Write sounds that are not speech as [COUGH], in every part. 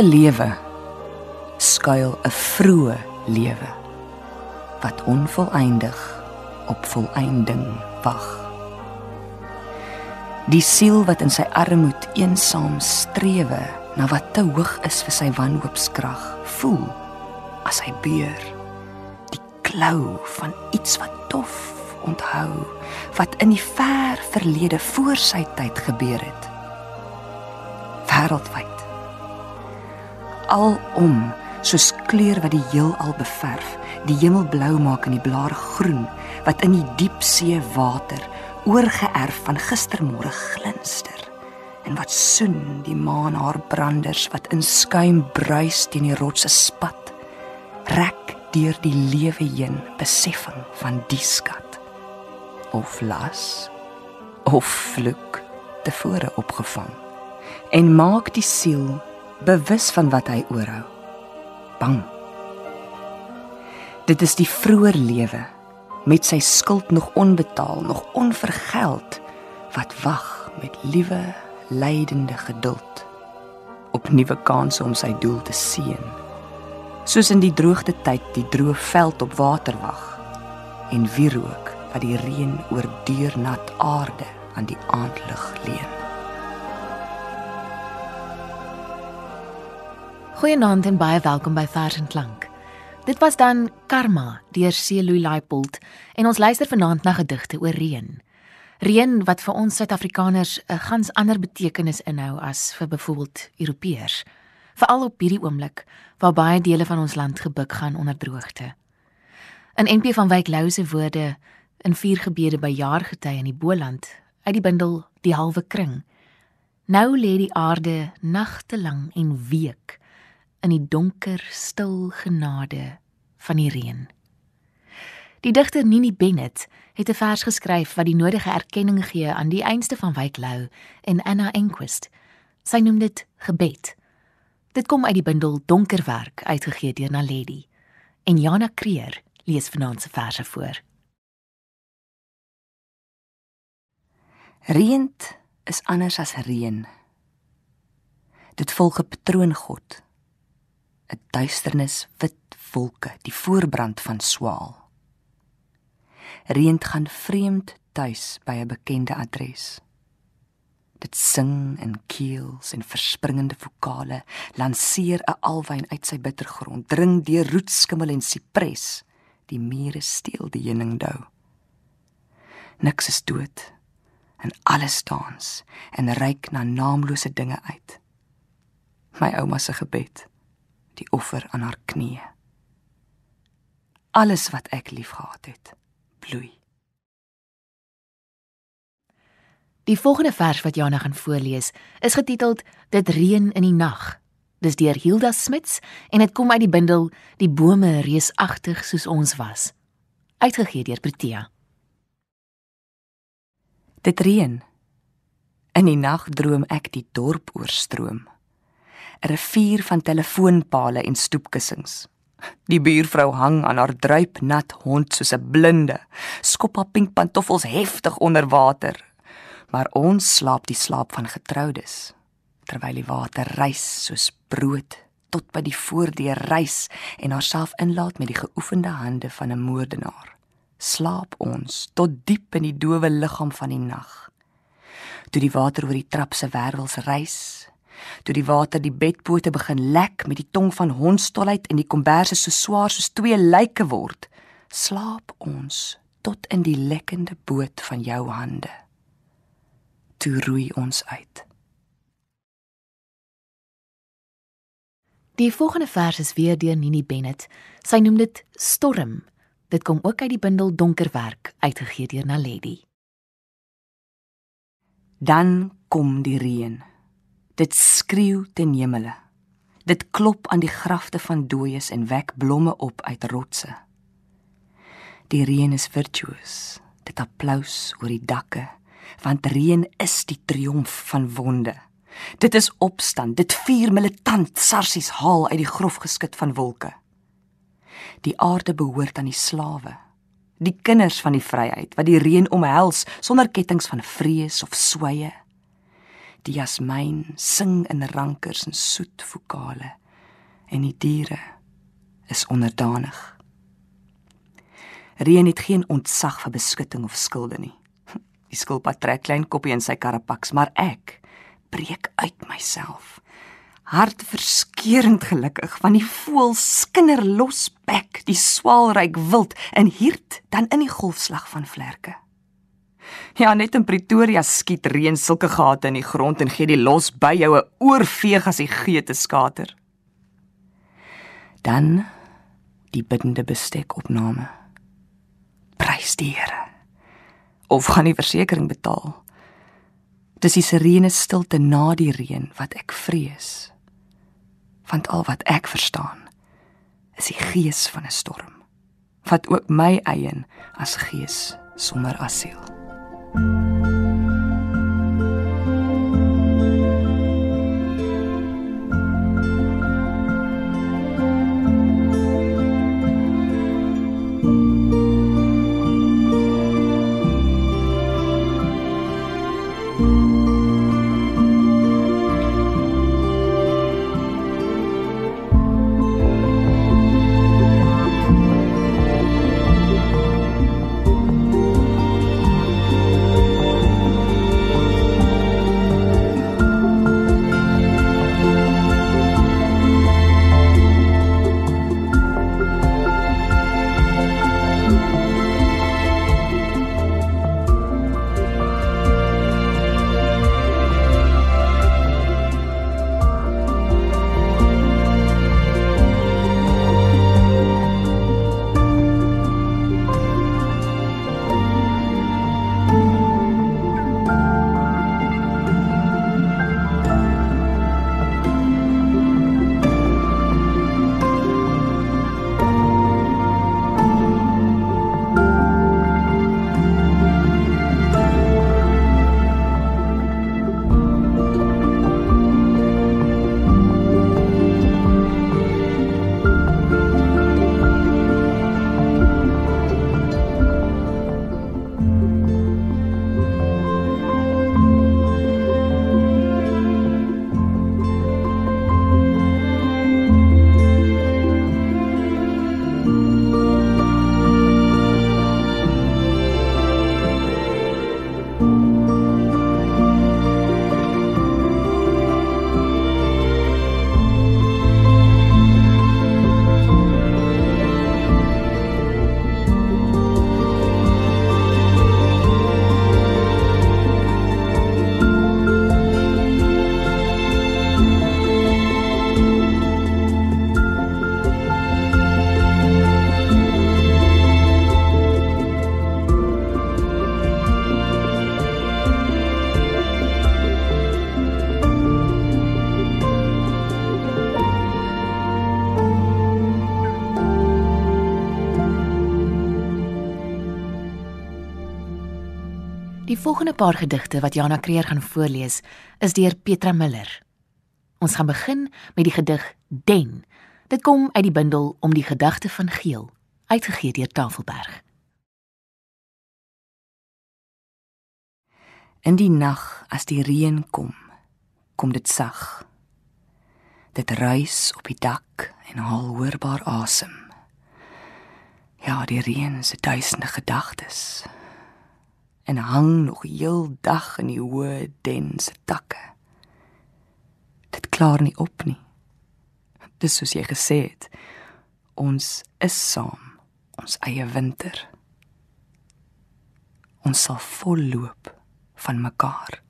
Elke lewe skuil 'n vroeë lewe wat onvoleindig op volëinding wag. Die siel wat in sy armoed eensaam strewe na wat te hoog is vir sy wanhoopskrag, voel as hy beur die klou van iets wat dof onthou wat in die ver verlede voor sy tyd gebeur het. Wêreldwyd. Alom soos kleur wat die heelal beverf, die hemel blou maak en die blare groen wat in die diep see water oorgeerf van gistermôre glinster. En wat soen die maan haar branders wat in skuim bruis teen die rotse spat rek deur die lewe heen beseffing van die skat. Of las of vloek tevore opgevang en maak die siel bewus van wat hy oorhou. Bang. Dit is die vroeë lewe met sy skuld nog onbetaal nog onvergeld wat wag met liewe lydende geduld op nuwe kansse om sy doel te seën soos in die droogte tyd die droë veld op water wag en wierook wat die reën oor deurnat aarde aan die aandlig leen Goeienaand en baie welkom by Vers en Klank. Dit was dan Karma deur Celoy Laipold en ons luister vanaand na gedigte oor reën. Reën wat vir ons Suid-Afrikaners 'n gans ander betekenis inhou as vir byvoorbeeld Europeërs, veral op hierdie oomblik waar baie dele van ons land gebuk gaan onder droogte. In NP van Wyk Lou se woorde in vier gebede by jaargety in die Boland uit die bundel Die halwe kring. Nou lê die aarde nagte lank en week in die donker stil genade van die reën. Die digter Nini Bennett het 'n vers geskryf wat die nodige erkenning gee aan die einste van Wyk Lou en Anna Enquist. Sy noem dit gebed. Dit kom uit die bundel Donkerwerk uitgegee deur Naledi. En Jana Kreer lees vanaand se verse voor. Reënd is anders as reën. Dit volg 'n patroongod 'n duisternis wit wolke, die voorbrand van swaal. Reend gaan vreemd tuis by 'n bekende adres. Dit sing in keels en verspringende vokale, lanseer 'n alwyn uit sy bittergrond, dring deur roetskimmel en sipres, die mure steel die heuningdou. Niks is dood en alles dans en reik na naamlose dinge uit. My ouma se gebed die offer aan haar knieë. Alles wat ek liefgehad het, bloei. Die volgende vers wat Jana gaan voorlees, is getiteld Dit reën in die nag. Dis deur Hilda Smits en dit kom uit die bundel Die bome reusagtig soos ons was. Uitgegee deur Protea. Dit reën. In die nag droom ek die dorp oorstroom. 'n rivier van telefoonpale en stoepkussings. Die buurvrou hang aan haar druip nat hond soos 'n blinde, skop haar pink pantoffels heftig onder water. Maar ons slaap die slaap van getroudes, terwyl die water rys soos brood tot by die voordeur rys en haarself inlaat met die geoefende hande van 'n moordenaar. Slaap ons tot diep in die dowe liggaam van die nag. Toe die water oor die trap se wervels rys, toe die water die bedpote begin lek met die tong van hondstolheid en die komberse so swaar soos twee lyke word, slaap ons tot in die lekkende boot van jou hande. Toe roei ons uit. Die volgende vers is weer deur Nini Bennett. Sy noem dit Storm. Dit kom ook uit die bundel Donkerwerk uitgegee deur Naledi. Dan kom die reën. Dit skreeu ten hemele. Dit klop aan die grafte van dooies en wek blomme op uit rotse. Die reën is virtuoos. Dit applous oor die dakke, want reën is die triomf van wonde. Dit is opstand, dit vier militant sarsies haal uit die grof geskit van wolke. Die aarde behoort aan die slawe, die kinders van die vryheid wat die reën omhels sonder kettinge van vrees of sweye Die jasmijn sing in rankers en soet vokale en die diere is onderdanig. Reën het geen ontzag vir beskutting of skilde nie. [LAUGHS] Die skilpad trek klein koppie in sy karapaks, maar ek breek uit myself. Hartverskeurend gelukkig van die voël skinder los bek, die swaalryk wild en hierd dan in die golfslag van vlerke. Ja, net in Pretoria skiet reën sulke gate in die grond en gee die los by jou 'n oorveeg as die geete skater. Dan die biddende bestek opname. Prys die Here. Of gaan die versekerings betaal? Dis die serene stilte na die reën wat ek vrees. Want al wat ek verstaan is die gees van 'n storm wat ook my eien as gees sonder asiel. Música Die volgende paar gedigte wat Jana Kreer gaan voorlees, is deur Petra Miller. Ons gaan begin met die gedig Den. Dit kom uit die bundel Om die gedagte van Geel, uitgegee deur Tafelberg. In die nag as die reën kom, kom dit sag. Dit ruis op die dak en haal hoorbaar asem. Ja, die reën se duisende gedagtes en hang nog heel dag in die hoë dense takke. Dit klaar nie op nie. Dis soos jy gesê het. Ons is saam, ons eie winter. Ons sal volloop van mekaar.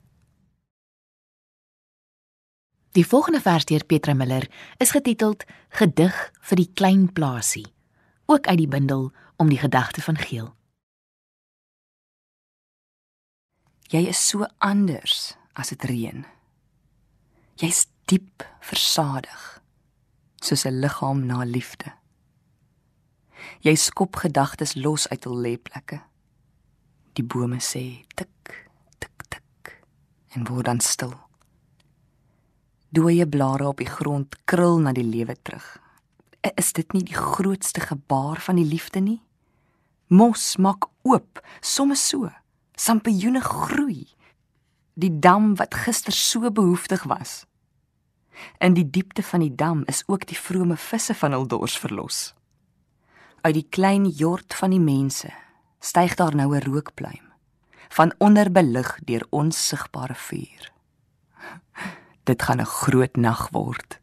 Die volgende vers deur Petra Miller is getiteld Gedig vir die klein plaasie, ook uit die bundel Om die gedagte van Geel. Jy is so anders as dit reën. Jy's diep versadig, soos 'n liggaam na liefde. Jy skop gedagtes los uit hul lêplekke. Die bome sê tik tik tik en word dan stil. Dooie blare op die grond krul na die lewe terug. Is dit nie die grootste gebaar van die liefde nie? Mos maak oop, soms so. Sampioene groei. Die dam wat gister so behoeftig was. In die diepte van die dam is ook die vrome visse van hul dors verlos. Uit die klein jort van die mense styg daar nou 'n rookpluim van onderbelig deur onsigbare vuur. [LAUGHS] Dit gaan 'n groot nag word.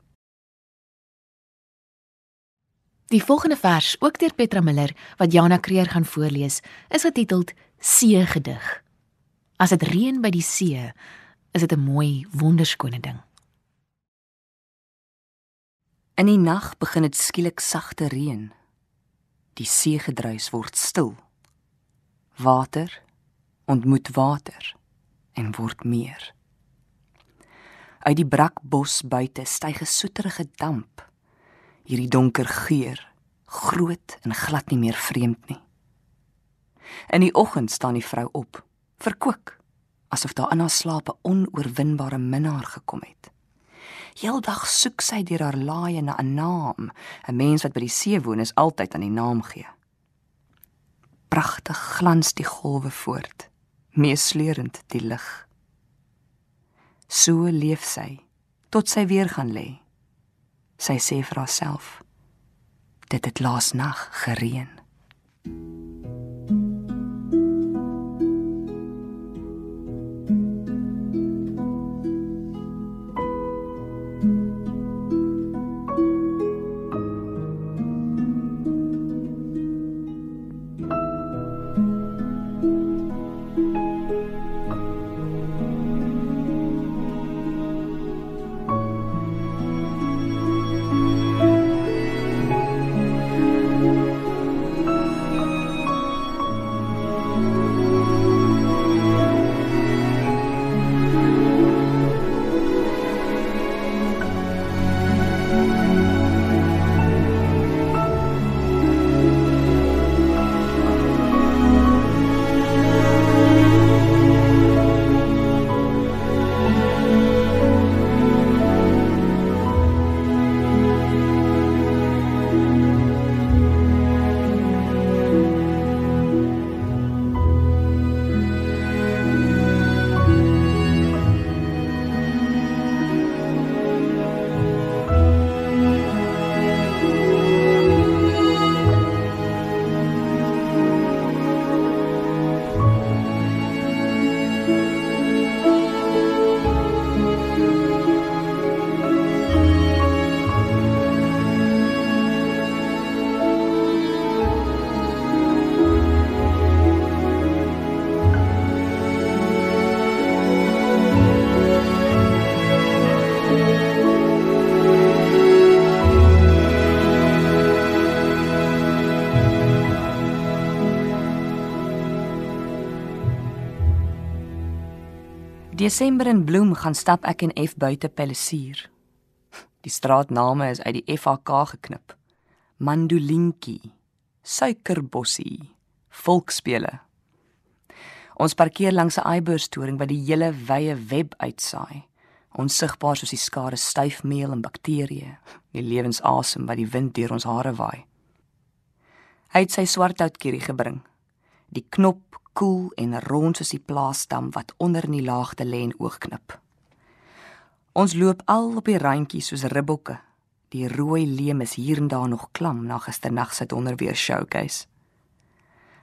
Die volgende vers, ook deur Petra Miller wat Jana Kreer gaan voorlees, is getiteld See gedig. As dit reën by die see, is dit 'n mooi, wonderskone ding. In die nag begin dit skielik sagte reën. Die seegedruis word stil. Water ontmoet water en word meer. Uit die brakbos buite styg 'n soeterige damp. Hierdie donker geur, groot en glad nie meer vreemd nie. In die oggend staan die vrou op, verkoek, asof daar in haar slaap 'n onoorwinbare minnaar gekom het. Heeldag soek sy deur haar laaie na 'n naam. 'n Mens wat by die see woon is altyd aan die naam gee. Pragtig glans die golwe voort, meesleurend die lig. So leef sy tot sy weer gaan lê. Sy sê vir haarself: Dit het laas nag gereën. Desember in bloem gaan stap ek en F buite Pelisier. Die straatname is uit die FHK geknip. Mandolientjie, Suikerbossie, Volksspele. Ons parkeer langs 'n eiboorstoring wat die hele wye web uitsaai. Onsigbaar soos die skare styfmeel en bakterieë, die lewensasem wat die wind deur ons hare waai. Hy het sy swarthoutkerry gebring. Die knop koel en rond soos die plaasdam wat onder in die laagte lê en oogknip. Ons loop al op die randjie soos ribbokke. Die rooi leem is hier en daar nog klam na gisternag se donderweer showcase.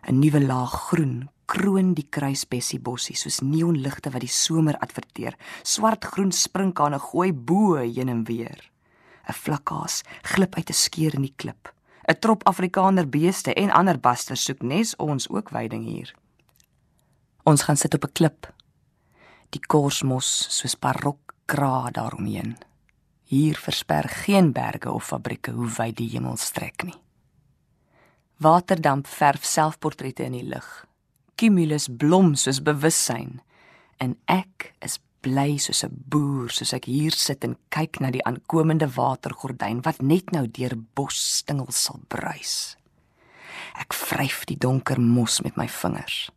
'n Nuwe laag groen kroon die kruisbessie bossie soos neonligte wat die somer adverteer. Swart-groen sprinkane gooi bo heen en weer. 'n Vlakkaas glip uit 'n skeur in die klip. 'n Trop Afrikaner beeste en ander basters soek nes ons ook veiding hier. Ons gaan sit op 'n klip. Die korsmos soos barok kra daaromheen. Hier versper geen berge of fabrieke hoe wyd die hemel strek nie. Waterdamp verf selfportrette in die lug. Cumulus blom soos bewussyn en ek is bly soos 'n boer soos ek hier sit en kyk na die aankomende watergordyn wat net nou deur bosstingels sal bruis. Ek vryf die donker mos met my vingers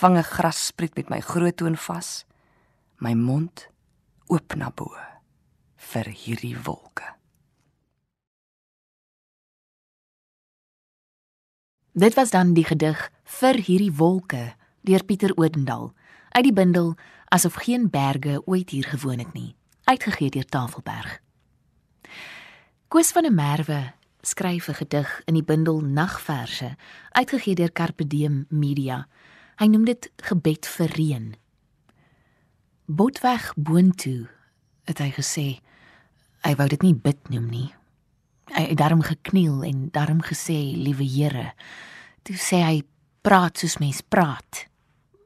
vang 'n grasspriet met my groot toon vas, my mond oop na bo vir hierdie wolke. Dit was dan die gedig vir hierdie wolke deur Pieter Odendaal, Uit die bundel asof geen berge ooit hier gewoon het nie, uitgegee deur Tafelberg. Koos van der Merwe skryf 'n gedig in die bundel Nagverse, uitgegee deur Carpe Diem Media. Hy noem dit Gebed vir reën. Botweg boontoe, het hy gesê. Hy wou dit nie bid noem nie. Hy het daarom gekniel en daarom gesê, "Liewe Here." Toe sê hy, "Praat soos mens praat."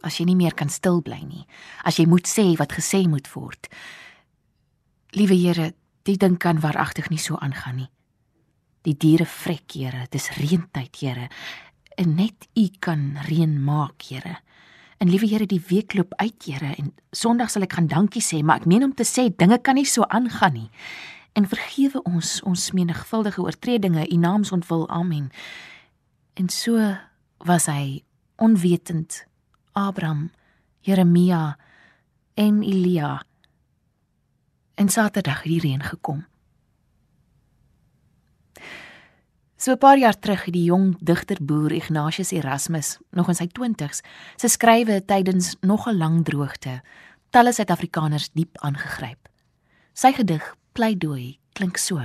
As jy nie meer kan stil bly nie, as jy moet sê wat gesê moet word. Liewe Here, die ding kan waaragtig nie so aangaan nie. Die diere vrek, Here, dis reentyd, Here. En net U kan reën maak, Here. En liewe Here, die week loop uit, Here, en Sondag sal ek gaan dankie sê, maar ek meen om te sê dinge kan nie so aangaan nie. En vergewe ons ons menigvuldige oortredinge, U naams ontwil. Amen. En so was hy onwetend Abraham, Jeremia en Elia. En Saterdag het die reën gekom. So 'n paar jaar terug het die jong digter boer Ignatius Erasmus, nog in sy 20's, sy skrywe tydens nog 'n lang droogte, talle Suid-Afrikaners diep aangegryp. Sy gedig Pleidooi klink so: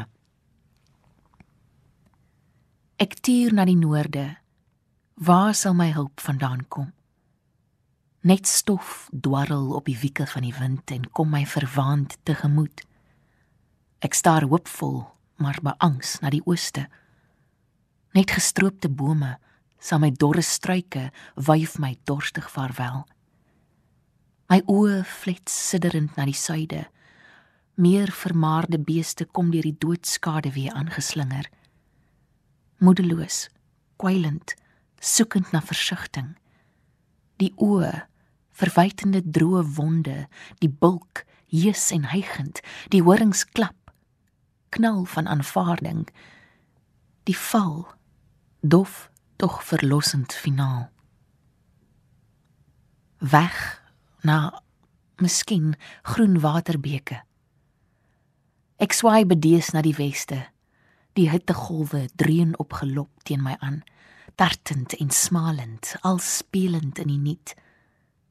Ek tuur na die noorde. Waar sal my hulp vandaan kom? Net stof dwarrel op die wieke van die wind en kom my verwaand tegemoet. Ek staar hoopvol, maar beangs na die ooste. Net gestroopte bome, saam met dorre struike, wyf my dorstig vaarwel. My oë flits sidderend na die suide. Meer vermaarde beeste kom deur die doodskade weer aangeslinger. Moedeloos, kwijlend, soekend na versigtiging. Die oë, verwytende droë wonde, die bulk, hees en hygend, die horings klap, knal van aanvaarding. Die val dof tog verlossend finaal. Weg na miskien groen waterbeke. Ek swaai bedees na die weste. Die hittegolwe dreun opgelop teen my aan tartend en smalend al spelend in die niet.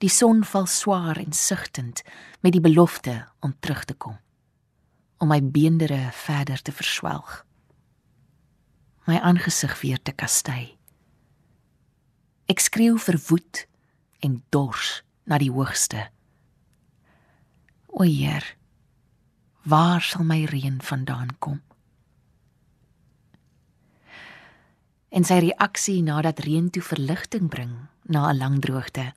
Die son val swaar en sigtend met die belofte om terug te kom om my beendere verder te verswelg my aangesig weer te kastei. Ek skreeu verwoed en dors na die hoogste. O Heer, waar sal my reën vandaan kom? En sy reaksie nadat reën toe verligting bring na 'n lang droogte.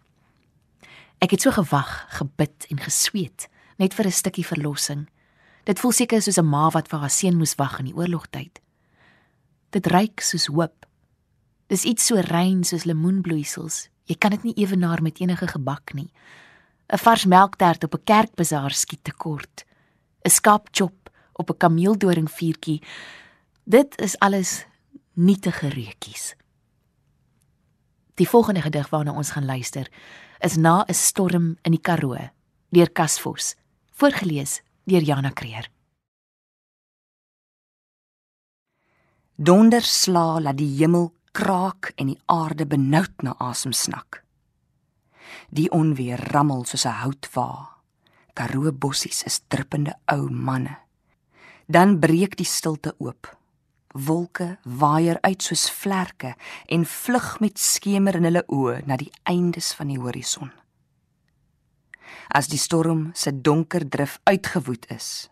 Ek het so gewag, gebid en gesweet net vir 'n stukkie verlossing. Dit voel seker soos 'n ma wat vir haar seun moes wag in die oorlogtyd. Dit ruik soos hoop. Dis iets so rein soos lemoenbloeisels. Jy kan dit nie ewenaar met enige gebak nie. 'n Vars melktert op 'n kerkbazaar skiet te kort. 'n Skaapchop op 'n kameeldoringvuurtjie. Dit is alles nietige reukies. Die volgende gedig waarna ons gaan luister is Na 'n storm in die Karoo deur Kasvos, voorgeles deur Jana Kreer. Donder sla laat die hemel kraak en die aarde benoud na asem snak. Die onweer rammel soos 'n houtwa. Karoo bossies is druppende ou manne. Dan breek die stilte oop. Wolke waaier uit soos vlerke en vlug met skemer in hulle oë na die eindes van die horison. As die storm se donker drif uitgewoed is,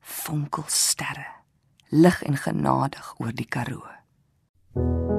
fonkel sterre lig en genadig oor die Karoo. Música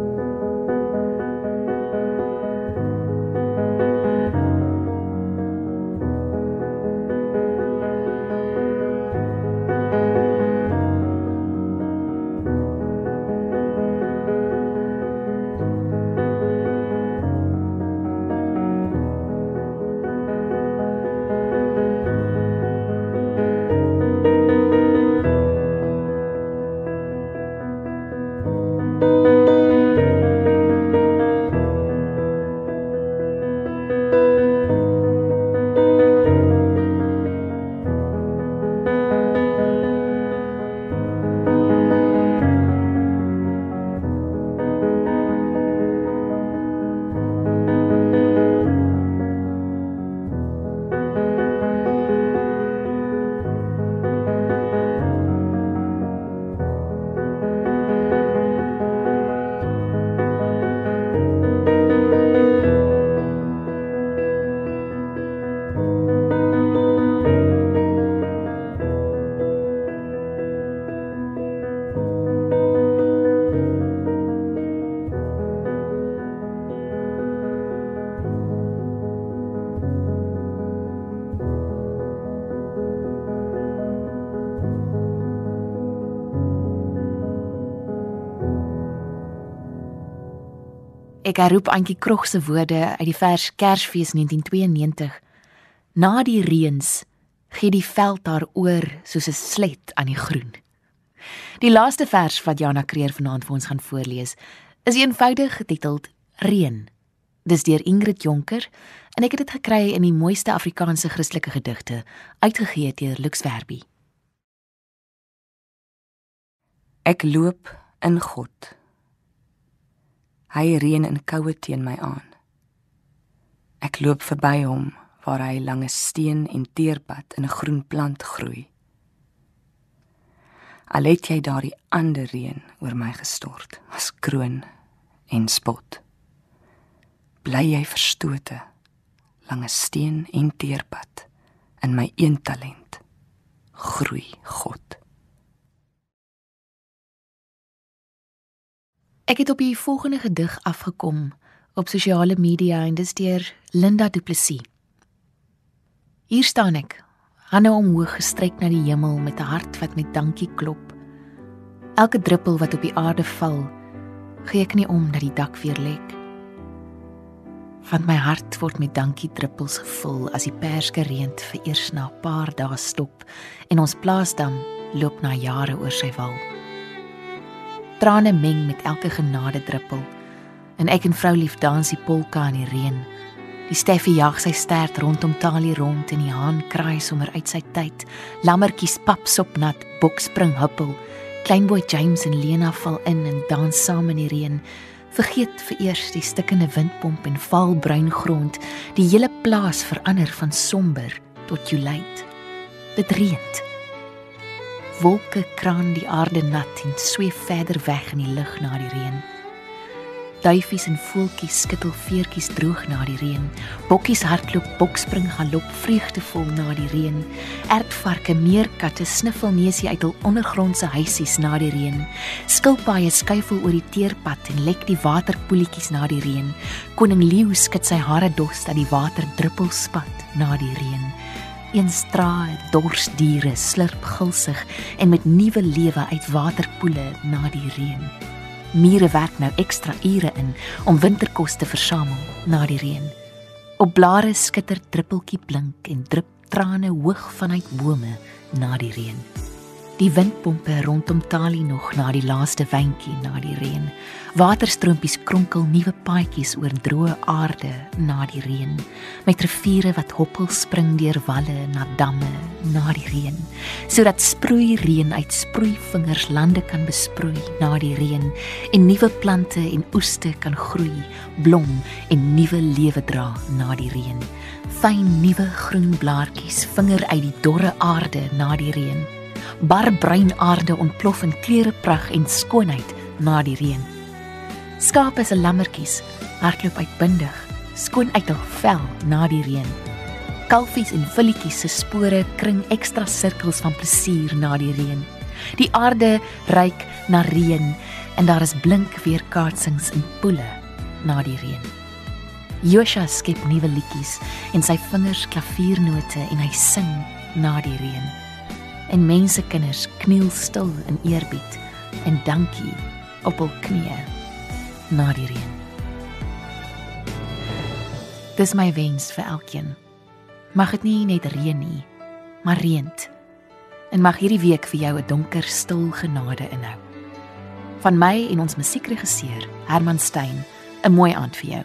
Ek herroep Antjie Krog se woorde uit die vers Kersfees 1992. Na die reëns gee die veld daaroor soos 'n slet aan die groen. Die laaste vers wat Jana Kreer vanaand vir ons gaan voorlees, is eenvoudig getiteld Reën. Dis deur Ingrid Jonker en ek het dit gekry in die mooiste Afrikaanse Christelike gedigte, uitgegee deur Lux Verbie. Ek loop in God. Hy reën in koue teen my aan. Ek loop verby hom waar hy lange steen en teerpad in 'n groen plant groei. Al het jy daardie ander reën oor my gestort, as kroon en spot. Bly jy verstote lange steen en teerpad in my een talent groei God. Ek het op die volgende gedig afgekom op sosiale media en dis deur Linda Du Plessis. Hier staan ek, hande omhoog gestrek na die hemel met 'n hart wat met dankie klop. Elke druppel wat op die aarde val, gee ek nie om dat die dak weer lek. Van my hart word met dankie druppels gevul as die perske reën vir eers na 'n paar dae stop en ons plaasdam loop na jare oor sy wal. Trane meng met elke genade druppel. En ek en vrou lief dans die polka in die reën. Die Steffie jag sy stert rondom Talie rond en die haan kraai sommer uit sy tyd. Lammertjies papsop nat, bokspring huppel. Kleinboy James en Lena val in en dans saam in die reën. Vergeet vir eers die stikkende windpomp en val bruin grond. Die hele plaas verander van somber tot juleid. Dit reën. Wolke kraan die aarde nat en sweef verder weg in die lug na die reën. Duifies en voeltjies skittel veertjies droog na die reën. Bokkies hardloop, bokspring galop vreugdevol na die reën. Ertvarke, meerkatte sniffel neusie uit hul ondergrondse huisies na die reën. Skilpaaie skuifel oor die teerpad en lek die waterpoeltjies na die reën. Koning leeu skud sy hare dos dat die water druppel spat na die reën. Een strae dorsdiere slurp gulsig en met nuwe lewe uit waterpoele na die reën. Mure werk nou ekstra ure in om winterkos te versamel na die reën. Op blare skitter druppeltjie blink en drup trane hoog vanuit bome na die reën. Die windpompe rondom Tali nog na die laaste wyntjie na die reën. Waterstroompies kronkel nuwe paadjies oor droë aarde na die reën. Met riviere wat hoppel spring deur walle na damme na die reën. Sodat sproei reën uit sproeivingers lande kan besproei na die reën en nuwe plante en oeste kan groei, blom en nuwe lewe dra na die reën. Fyn nuwe groen blaartjies vinger uit die dorre aarde na die reën barbruin aarde ontplof in kleure pragt en skoonheid na die reën. Skape se lammertjies hardloop uitbundig, skoon uit hul vel na die reën. Kalfies en villetjies se spore kring ekstra sirkels van plesier na die reën. Die aarde ryk na reën en daar is blink weerkaatsings in poele na die reën. Josha skep nuwe liedjies en sy vingers klaviernote en hy sing na die reën en mense kinders kniel stil in eerbied en dankie op hul knieë na die reën. Dis my wens vir elkeen. Mag dit nie net reën nie, maar reënt. En mag hierdie week vir jou 'n donker stil genade inhou. Van my en ons musiekregisseur Herman Stein, 'n mooi aand vir jou.